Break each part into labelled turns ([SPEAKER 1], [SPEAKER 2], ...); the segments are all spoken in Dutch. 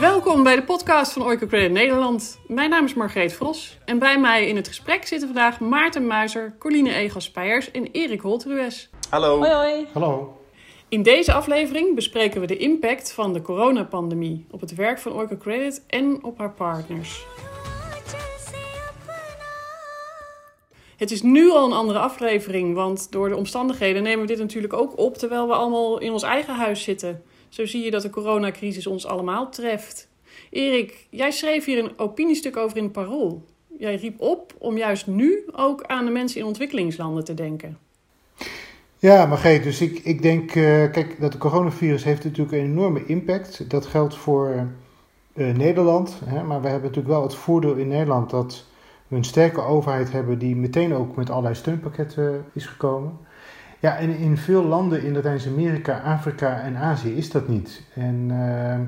[SPEAKER 1] Welkom bij de podcast van Oiko Credit Nederland. Mijn naam is Margreet Vros en bij mij in het gesprek zitten vandaag Maarten Muizer, Coline Egas-Spijers en Erik Holtrues.
[SPEAKER 2] Hallo.
[SPEAKER 3] Hoi hoi.
[SPEAKER 4] Hallo.
[SPEAKER 1] In deze aflevering bespreken we de impact van de coronapandemie op het werk van Oiko Credit en op haar partners. Het is nu al een andere aflevering, want door de omstandigheden nemen we dit natuurlijk ook op terwijl we allemaal in ons eigen huis zitten. Zo zie je dat de coronacrisis ons allemaal treft. Erik, jij schreef hier een opiniestuk over in het Parool. Jij riep op om juist nu ook aan de mensen in ontwikkelingslanden te denken.
[SPEAKER 4] Ja, Margreet, dus ik, ik denk, eh, kijk, dat de coronavirus heeft natuurlijk een enorme impact. Dat geldt voor eh, Nederland, hè, maar we hebben natuurlijk wel het voordeel in Nederland dat we een sterke overheid hebben die meteen ook met allerlei steunpakketten is gekomen. Ja, en in veel landen in Latijns-Amerika, Afrika en Azië is dat niet. En, uh,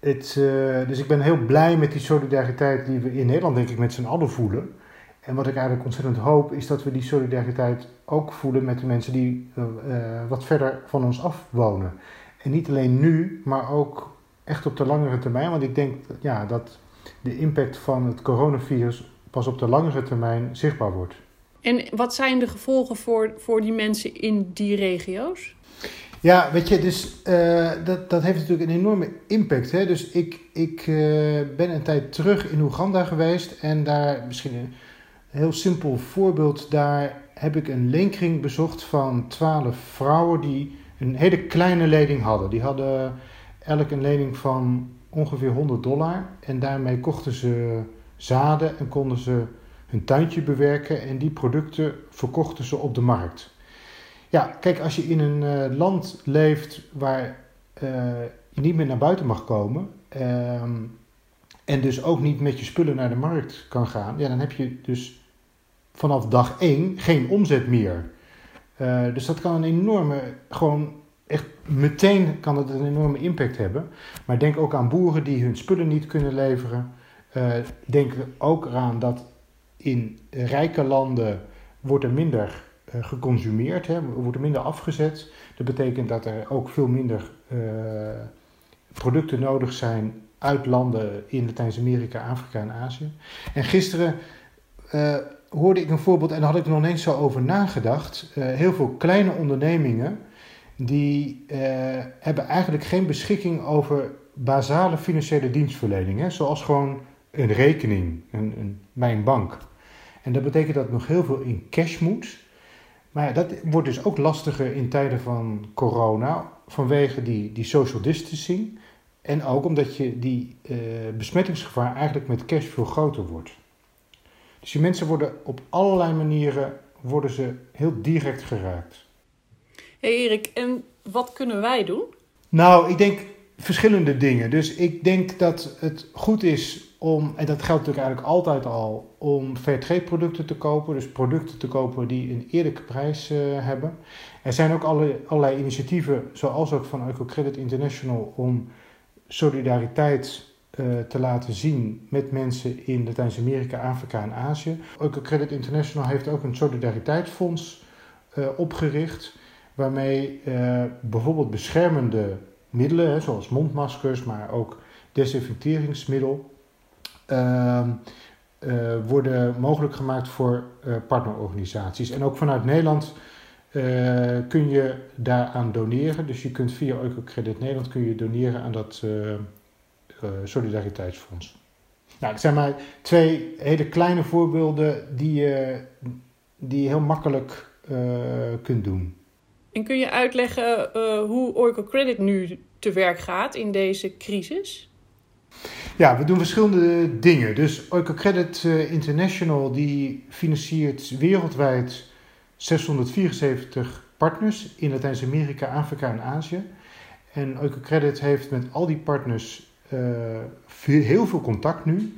[SPEAKER 4] het, uh, dus ik ben heel blij met die solidariteit die we in Nederland, denk ik, met z'n allen voelen. En wat ik eigenlijk ontzettend hoop, is dat we die solidariteit ook voelen met de mensen die uh, wat verder van ons af wonen. En niet alleen nu, maar ook echt op de langere termijn. Want ik denk ja, dat de impact van het coronavirus pas op de langere termijn zichtbaar wordt.
[SPEAKER 1] En wat zijn de gevolgen voor, voor die mensen in die regio's?
[SPEAKER 4] Ja, weet je, dus uh, dat, dat heeft natuurlijk een enorme impact. Hè? Dus ik, ik uh, ben een tijd terug in Oeganda geweest en daar misschien een heel simpel voorbeeld. Daar heb ik een leenkring bezocht van twaalf vrouwen die een hele kleine lening hadden. Die hadden elk een lening van ongeveer 100 dollar en daarmee kochten ze zaden en konden ze hun tuintje bewerken en die producten verkochten ze op de markt. Ja, kijk, als je in een uh, land leeft waar je niet meer naar buiten mag komen uh, en dus ook niet met je spullen naar de markt kan gaan, ja, dan heb je dus vanaf dag één geen omzet meer. Uh, dus dat kan een enorme, gewoon echt meteen kan het een enorme impact hebben. Maar denk ook aan boeren die hun spullen niet kunnen leveren. Denk ook eraan dat in rijke landen wordt er minder uh, geconsumeerd, hè, wordt er minder afgezet. Dat betekent dat er ook veel minder uh, producten nodig zijn uit landen in Latijns-Amerika, Afrika en Azië. En gisteren uh, hoorde ik een voorbeeld, en daar had ik nog eens zo over nagedacht. heel veel kleine ondernemingen die hebben eigenlijk geen beschikking over basale financiële dienstverlening, zoals gewoon een rekening een, een, bij een bank. En dat betekent dat nog heel veel in cash moet. Maar ja, dat wordt dus ook lastiger in tijden van corona vanwege die, die social distancing. En ook omdat je die uh, besmettingsgevaar eigenlijk met cash veel groter wordt. Dus die mensen worden op allerlei manieren worden ze heel direct geraakt.
[SPEAKER 1] Hey Erik, en wat kunnen wij doen?
[SPEAKER 4] Nou, ik denk verschillende dingen. Dus ik denk dat het goed is om, en dat geldt natuurlijk eigenlijk altijd al, om fairtrade producten te kopen. Dus producten te kopen die een eerlijke prijs uh, hebben. Er zijn ook alle, allerlei initiatieven, zoals ook van Credit International, om solidariteit uh, te laten zien met mensen in Latijns-Amerika, Afrika en Azië. Credit International heeft ook een solidariteitsfonds uh, opgericht, waarmee bijvoorbeeld beschermende middelen, zoals mondmaskers, maar ook desinfecteringsmiddel, worden mogelijk gemaakt voor uh, partnerorganisaties. En ook vanuit Nederland uh, kun je daaraan doneren. Dus je kunt via Eukocredit Nederland kun je doneren aan dat solidariteitsfonds. Nou, het zijn maar twee hele kleine voorbeelden die je, die heel makkelijk kunt doen.
[SPEAKER 1] En kun je uitleggen hoe Oracle Credit nu te werk gaat in deze crisis?
[SPEAKER 4] Ja, we doen verschillende dingen. Dus Credit International die financiert wereldwijd 674 partners in Latijns-Amerika, Afrika en Azië. En Credit heeft met al die partners veel, heel veel contact nu.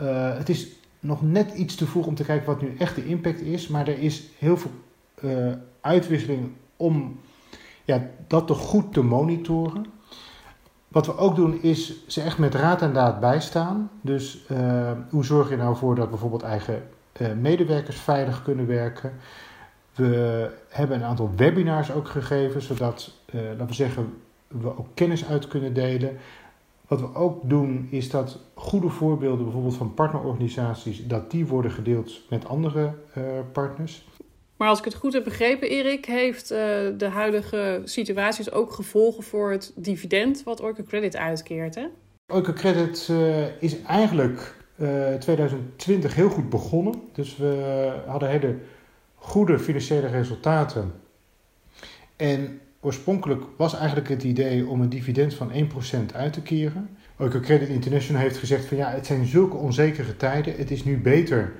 [SPEAKER 4] Uh, het is nog net iets te vroeg om te kijken wat nu echt de impact is, maar er is heel veel uitwisseling om ja, dat toch goed te monitoren. Wat we ook doen is ze echt met raad en daad bijstaan. Dus uh, hoe zorg je nou voor dat bijvoorbeeld eigen uh, medewerkers veilig kunnen werken? We hebben een aantal webinars ook gegeven, zodat, uh, laten we zeggen, we ook kennis uit kunnen delen. Wat we ook doen is dat goede voorbeelden, bijvoorbeeld van partnerorganisaties, dat die worden gedeeld met andere partners.
[SPEAKER 1] Maar als ik het goed heb begrepen, Erik, heeft uh, de huidige situatie ook gevolgen voor het dividend wat Orca Credit uitkeert. Hè?
[SPEAKER 4] Orca Credit uh, is eigenlijk 2020 heel goed begonnen. Dus we hadden hele goede financiële resultaten. En oorspronkelijk was eigenlijk het idee om een dividend van 1% uit te keren. Ook Credit International heeft gezegd van ja, het zijn zulke onzekere tijden. Het is nu beter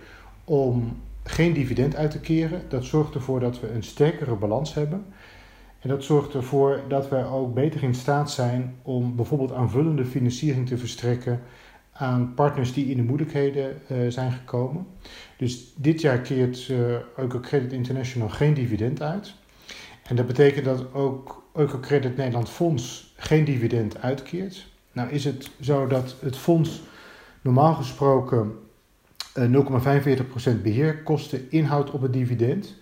[SPEAKER 4] om geen dividend uit te keren. Dat zorgt ervoor dat we een sterkere balans hebben. En dat zorgt ervoor dat wij ook beter in staat zijn om bijvoorbeeld aanvullende financiering te verstrekken aan partners die in de moeilijkheden uh, zijn gekomen. Dus dit jaar keert uh, Credit International geen dividend uit. En dat betekent dat ook Credit Nederland Fonds geen dividend uitkeert. Nou is het zo dat het fonds normaal gesproken 0,45% eh, beheerkosten inhoudt op het dividend.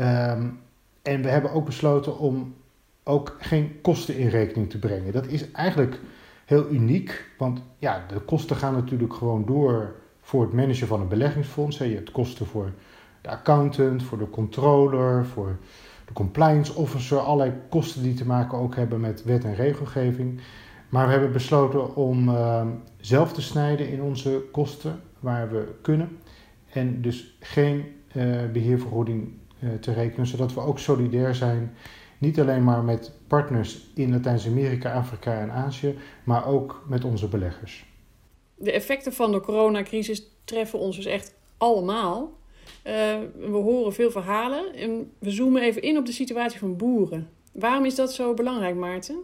[SPEAKER 4] Um, en we hebben ook besloten om ook geen kosten in rekening te brengen. Dat is eigenlijk heel uniek, want ja, de kosten gaan natuurlijk gewoon door voor het managen van een beleggingsfonds. Je hebt kosten voor de accountant, voor de controller, voor de compliance officer, allerlei kosten die te maken ook hebben met wet en regelgeving. Maar we hebben besloten om uh, zelf te snijden in onze kosten waar we kunnen. En dus geen uh, beheervergoeding uh, te rekenen, zodat we ook solidair zijn. Niet alleen maar met partners in Latijns-Amerika, Afrika en Azië, maar ook met onze beleggers.
[SPEAKER 1] De effecten van de coronacrisis treffen ons dus echt allemaal. Uh, we horen veel verhalen en we zoomen even in op de situatie van boeren. Waarom is dat zo belangrijk, Maarten?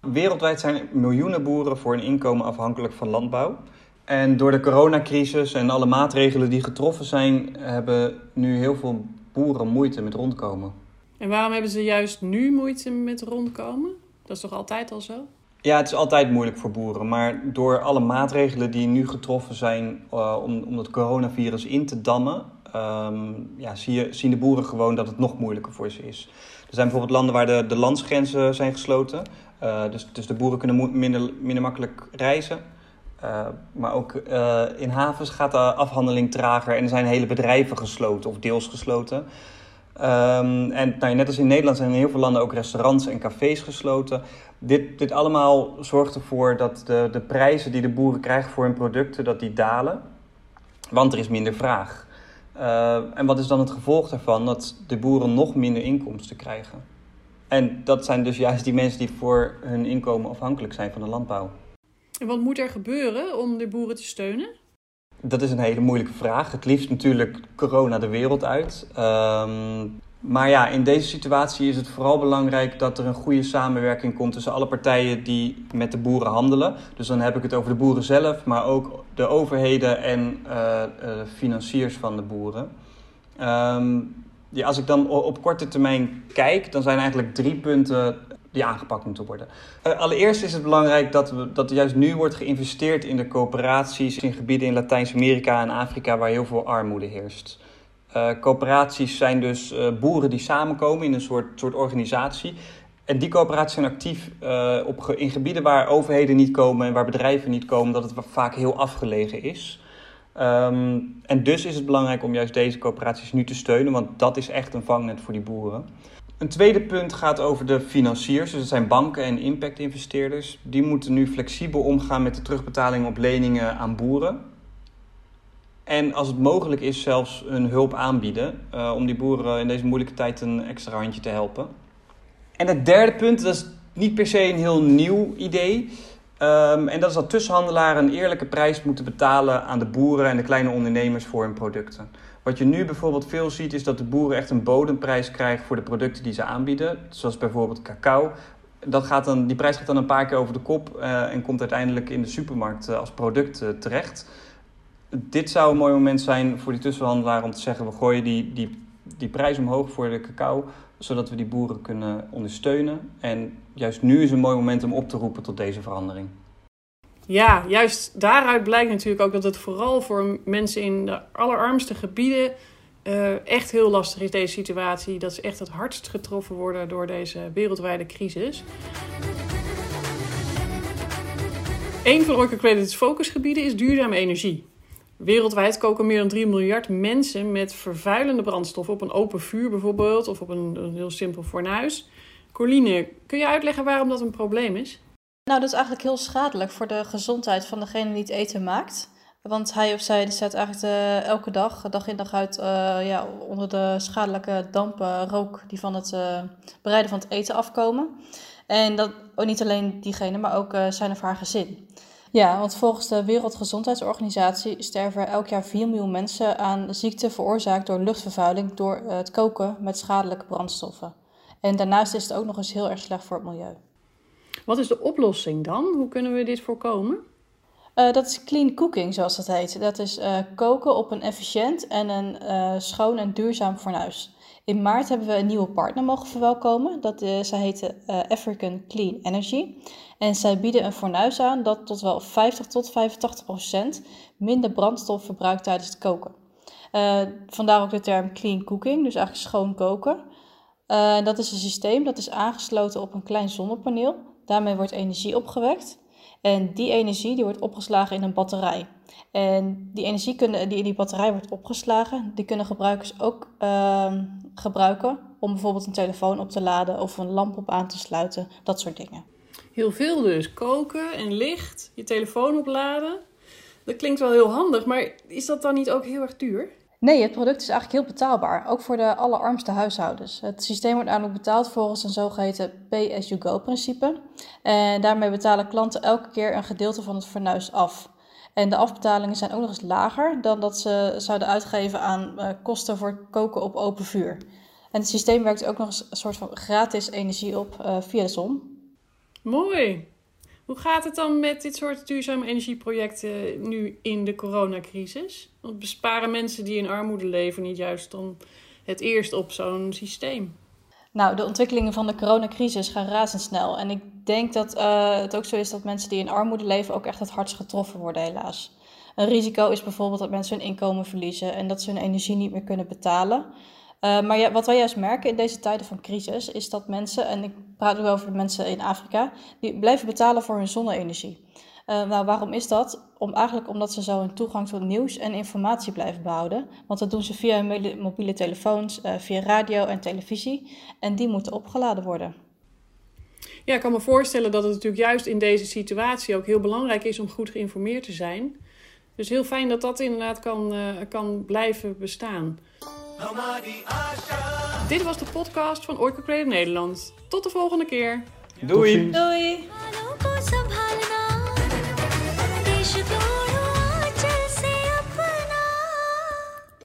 [SPEAKER 2] Wereldwijd zijn miljoenen boeren voor een inkomen afhankelijk van landbouw. En door de coronacrisis en alle maatregelen die getroffen zijn, hebben nu heel veel boeren moeite met rondkomen.
[SPEAKER 1] En waarom hebben ze juist nu moeite met rondkomen? Dat is toch altijd al zo?
[SPEAKER 2] Ja, het is altijd moeilijk voor boeren. Maar door alle maatregelen die nu getroffen zijn uh, om, om het coronavirus in te dammen, um, ja, zie je, zien de boeren gewoon dat het nog moeilijker voor ze is. Er zijn bijvoorbeeld landen waar de, de landsgrenzen zijn gesloten. Uh, dus, dus de boeren kunnen minder, minder makkelijk reizen. Uh, maar ook uh, in havens gaat de afhandeling trager en er zijn hele bedrijven gesloten of deels gesloten. Um, en nou, net als in Nederland zijn in heel veel landen ook restaurants en cafés gesloten. Dit, dit allemaal zorgt ervoor dat de, de prijzen die de boeren krijgen voor hun producten, dat die dalen. Want er is minder vraag. Uh, en wat is dan het gevolg daarvan? Dat de boeren nog minder inkomsten krijgen. En dat zijn dus juist die mensen die voor hun inkomen afhankelijk zijn van de landbouw.
[SPEAKER 1] Wat moet er gebeuren om de boeren te steunen?
[SPEAKER 2] Dat is een hele moeilijke vraag. Het liefst natuurlijk corona de wereld uit. Um, maar ja, in deze situatie is het vooral belangrijk dat er een goede samenwerking komt tussen alle partijen die met de boeren handelen. Dus dan heb ik het over de boeren zelf, maar ook de overheden en uh, financiers van de boeren. Ja, als ik dan op korte termijn kijk, dan zijn eigenlijk drie punten die aangepakt moeten worden. Uh, allereerst is het belangrijk dat, we, dat er juist nu wordt geïnvesteerd in de coöperaties in gebieden in Latijns-Amerika en Afrika waar heel veel armoede heerst. Uh, coöperaties zijn dus uh, boeren die samenkomen in een soort, soort organisatie. En die coöperaties zijn actief op, in gebieden waar overheden niet komen en waar bedrijven niet komen, dat het vaak heel afgelegen is. Um, en dus is het belangrijk om juist deze coöperaties nu te steunen, want dat is echt een vangnet voor die boeren. Een tweede punt gaat over de financiers, dus dat zijn banken en impact-investeerders. Die moeten nu flexibel omgaan met de terugbetaling op leningen aan boeren. En als het mogelijk is, zelfs hun hulp aanbieden uh, om die boeren in deze moeilijke tijd een extra handje te helpen. En het derde punt, dat is niet per se een heel nieuw idee. Um, en dat is dat tussenhandelaren een eerlijke prijs moeten betalen aan de boeren en de kleine ondernemers voor hun producten. Wat je nu bijvoorbeeld veel ziet, is dat de boeren echt een bodemprijs krijgen voor de producten die ze aanbieden. Zoals bijvoorbeeld cacao. Dat gaat dan, die prijs gaat dan een paar keer over de kop uh, en komt uiteindelijk in de supermarkt uh, als product uh, terecht. Dit zou een mooi moment zijn voor die tussenhandelaar om te zeggen: we gooien die, die, die prijs omhoog voor de cacao, zodat we die boeren kunnen ondersteunen. En juist nu is een mooi moment om op te roepen tot deze verandering.
[SPEAKER 1] Ja, juist daaruit blijkt natuurlijk ook dat het vooral voor mensen in de allerarmste gebieden uh, echt heel lastig is, deze situatie. Dat ze echt het hardst getroffen worden door deze wereldwijde crisis. Een van Orca Credit's focusgebieden is duurzame energie. Wereldwijd koken meer dan 3 miljard mensen met vervuilende brandstoffen op een open vuur bijvoorbeeld, of op een, een heel simpel fornuis. Corline, kun je uitleggen waarom dat een probleem is?
[SPEAKER 3] Nou, dat is eigenlijk heel schadelijk voor de gezondheid van degene die het eten maakt. Want hij of zij staat eigenlijk elke dag, dag in dag uit, uh, ja, onder de schadelijke dampen, rook die van het uh, bereiden van het eten afkomen. En dat ook niet alleen diegene, maar ook uh, zijn of haar gezin. Ja, want volgens de Wereldgezondheidsorganisatie sterven er elk jaar 4 miljoen mensen aan ziekte veroorzaakt door luchtvervuiling door het koken met schadelijke brandstoffen. En daarnaast is het ook nog eens heel erg slecht voor het milieu.
[SPEAKER 1] Wat is de oplossing dan? Hoe kunnen we dit voorkomen?
[SPEAKER 3] Uh, dat is clean cooking, zoals dat heet. Dat is uh, koken op een efficiënt en een uh, schoon en duurzaam fornuis. In maart hebben we een nieuwe partner mogen verwelkomen. Dat zij heet African Clean Energy. En zij bieden een fornuis aan dat tot wel 50 tot 85 procent minder brandstof verbruikt tijdens het koken. vandaar ook de term clean cooking, dus eigenlijk schoon koken. dat is een systeem dat is aangesloten op een klein zonnepaneel. Daarmee wordt energie opgewekt. En die energie die wordt opgeslagen in een batterij. En die energie die in die batterij wordt opgeslagen, die kunnen gebruikers ook uh, gebruiken om bijvoorbeeld een telefoon op te laden of een lamp op aan te sluiten, dat soort dingen.
[SPEAKER 1] Heel veel dus. Koken en licht, je telefoon opladen. Dat klinkt wel heel handig, maar is dat dan niet ook heel erg duur?
[SPEAKER 3] Nee, het product is eigenlijk heel betaalbaar, ook voor de allerarmste huishoudens. Het systeem wordt namelijk betaald volgens een zogeheten pay-as-you-go-principe. En daarmee betalen klanten elke keer een gedeelte van het fornuis af. En de afbetalingen zijn ook nog eens lager dan dat ze zouden uitgeven aan uh, kosten voor koken op open vuur. En het systeem werkt ook nog eens een soort van gratis energie op uh, via de zon.
[SPEAKER 1] Mooi. Hoe gaat het dan met dit soort duurzame energieprojecten nu in de coronacrisis? Want besparen mensen die in armoede leven niet juist dan het eerst op zo'n systeem?
[SPEAKER 3] Nou, de ontwikkelingen van de coronacrisis gaan razendsnel. En ik denk dat uh, het ook zo is dat mensen die in armoede leven ook echt het hardst getroffen worden, helaas. Een risico is bijvoorbeeld dat mensen hun inkomen verliezen en dat ze hun energie niet meer kunnen betalen. Uh, maar ja, wat wij juist merken in deze tijden van crisis is dat mensen, en ik praat nu over de mensen in Afrika, die blijven betalen voor hun zonne-energie. Uh, nou, waarom is dat? Om, eigenlijk omdat ze zo hun toegang tot nieuws en informatie blijven behouden. Want dat doen ze via hun mobiele telefoons, uh, via radio en televisie. En die moeten opgeladen worden.
[SPEAKER 1] Ja, ik kan me voorstellen dat het natuurlijk juist in deze situatie ook heel belangrijk is om goed geïnformeerd te zijn. Dus heel fijn dat dat inderdaad kan, kan blijven bestaan. Dit was de podcast van Orca Creative Nederland. Tot de volgende keer.
[SPEAKER 2] Doei.
[SPEAKER 3] Doei.